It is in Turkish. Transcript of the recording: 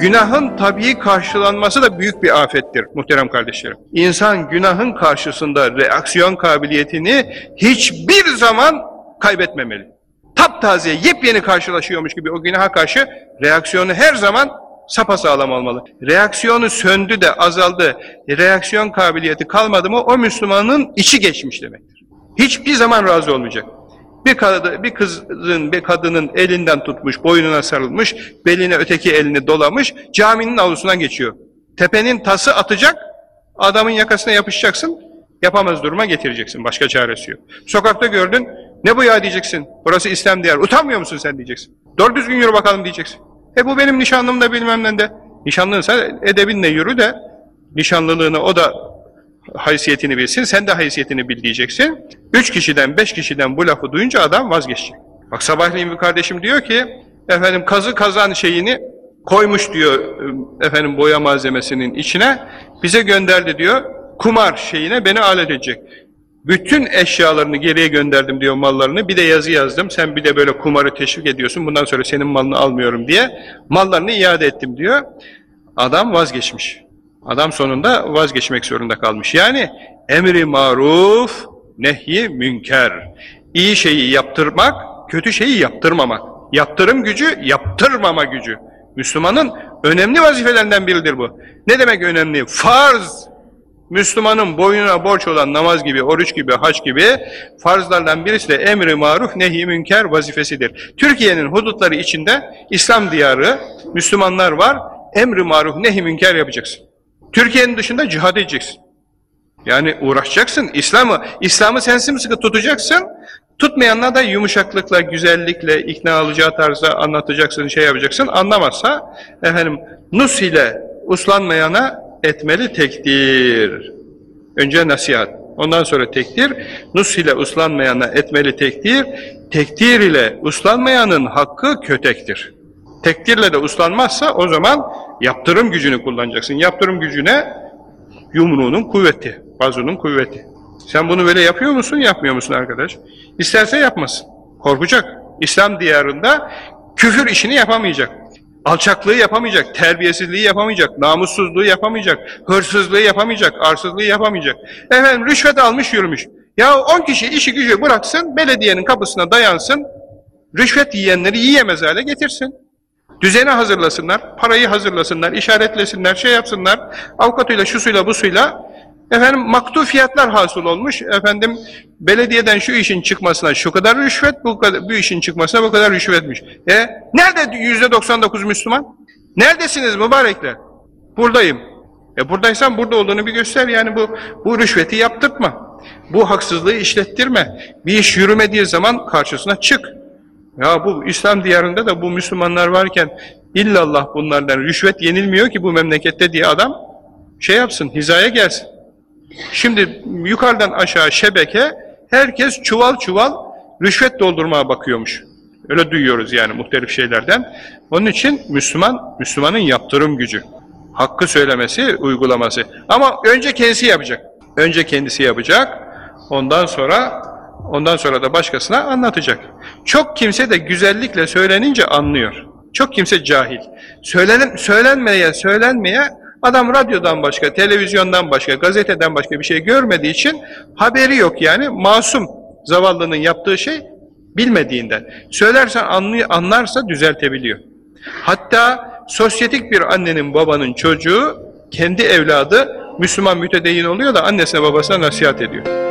Günahın tabii karşılanması da büyük bir afettir muhterem kardeşlerim. İnsan günahın karşısında reaksiyon kabiliyetini hiçbir zaman kaybetmemeli. Taptaze, yepyeni karşılaşıyormuş gibi o günaha karşı reaksiyonu her zaman sapasağlam olmalı. Reaksiyonu söndü de azaldı, reaksiyon kabiliyeti kalmadı mı o Müslümanın içi geçmiş demektir. Hiçbir zaman razı olmayacak. Bir, kadı, bir kızın, bir kadının elinden tutmuş, boynuna sarılmış, beline öteki elini dolamış, caminin avlusundan geçiyor. Tepenin tası atacak, adamın yakasına yapışacaksın, yapamaz duruma getireceksin, başka çaresi yok. Sokakta gördün, ne bu ya diyeceksin, burası İslam diyar, utanmıyor musun sen diyeceksin. Doğru düzgün yürü bakalım diyeceksin. E bu benim nişanlım da bilmem ne de. Nişanlınsa edebinle yürü de, nişanlılığını o da haysiyetini bilsin, sen de haysiyetini bil diyeceksin. Üç kişiden, beş kişiden bu lafı duyunca adam vazgeçecek. Bak sabahleyin bir kardeşim diyor ki, efendim kazı kazan şeyini koymuş diyor, efendim boya malzemesinin içine, bize gönderdi diyor, kumar şeyine beni alet edecek. Bütün eşyalarını geriye gönderdim diyor mallarını, bir de yazı yazdım, sen bir de böyle kumarı teşvik ediyorsun, bundan sonra senin malını almıyorum diye, mallarını iade ettim diyor. Adam vazgeçmiş. Adam sonunda vazgeçmek zorunda kalmış. Yani emri maruf, nehi münker. İyi şeyi yaptırmak, kötü şeyi yaptırmamak. Yaptırım gücü, yaptırmama gücü. Müslümanın önemli vazifelerinden biridir bu. Ne demek önemli? Farz. Müslümanın boynuna borç olan namaz gibi, oruç gibi, haç gibi farzlardan birisi de emri maruf, nehi münker vazifesidir. Türkiye'nin hudutları içinde İslam diyarı, Müslümanlar var, emri maruf, nehi münker yapacaksın. Türkiye'nin dışında cihad edeceksin. Yani uğraşacaksın. İslam'ı İslam'ı sen sımsıkı tutacaksın. Tutmayanla da yumuşaklıkla, güzellikle, ikna alacağı tarzda anlatacaksın, şey yapacaksın. Anlamazsa efendim nus ile uslanmayana etmeli tekdir. Önce nasihat. Ondan sonra tekdir. Nus ile uslanmayana etmeli tekdir. Tekdir ile uslanmayanın hakkı kötektir. Tekdirle de uslanmazsa o zaman yaptırım gücünü kullanacaksın. Yaptırım gücüne yumruğunun kuvveti, bazunun kuvveti. Sen bunu böyle yapıyor musun, yapmıyor musun arkadaş? İsterse yapmasın. Korkacak. İslam diyarında küfür işini yapamayacak. Alçaklığı yapamayacak, terbiyesizliği yapamayacak, namussuzluğu yapamayacak, hırsızlığı yapamayacak, arsızlığı yapamayacak. Efendim rüşvet almış yürümüş. Ya on kişi işi gücü bıraksın, belediyenin kapısına dayansın, rüşvet yiyenleri yiyemez hale getirsin. Düzeni hazırlasınlar, parayı hazırlasınlar, işaretlesinler, şey yapsınlar, avukatıyla, şusuyla, busuyla, efendim maktu fiyatlar hasıl olmuş, efendim belediyeden şu işin çıkmasına şu kadar rüşvet, bu, kadar, bu işin çıkmasına bu kadar rüşvetmiş. E nerede yüzde 99 Müslüman? Neredesiniz mübarekler? Buradayım. E buradaysan burada olduğunu bir göster yani bu, bu rüşveti yaptırtma. Bu haksızlığı işlettirme. Bir iş yürümediği zaman karşısına çık. Ya bu İslam diyarında da bu Müslümanlar varken illallah bunlardan rüşvet yenilmiyor ki bu memlekette diye adam şey yapsın, hizaya gelsin. Şimdi yukarıdan aşağı şebeke herkes çuval çuval rüşvet doldurmaya bakıyormuş. Öyle duyuyoruz yani muhtelif şeylerden. Onun için Müslüman, Müslümanın yaptırım gücü. Hakkı söylemesi, uygulaması. Ama önce kendisi yapacak. Önce kendisi yapacak. Ondan sonra Ondan sonra da başkasına anlatacak. Çok kimse de güzellikle söylenince anlıyor. Çok kimse cahil. Söylenen, söylenmeye, söylenmeye adam radyodan başka, televizyondan başka, gazeteden başka bir şey görmediği için haberi yok yani. Masum zavallının yaptığı şey bilmediğinden. Söylersen anlıyor, anlarsa düzeltebiliyor. Hatta sosyetik bir annenin babanın çocuğu kendi evladı Müslüman mütedeyyin oluyor da annesine babasına nasihat ediyor.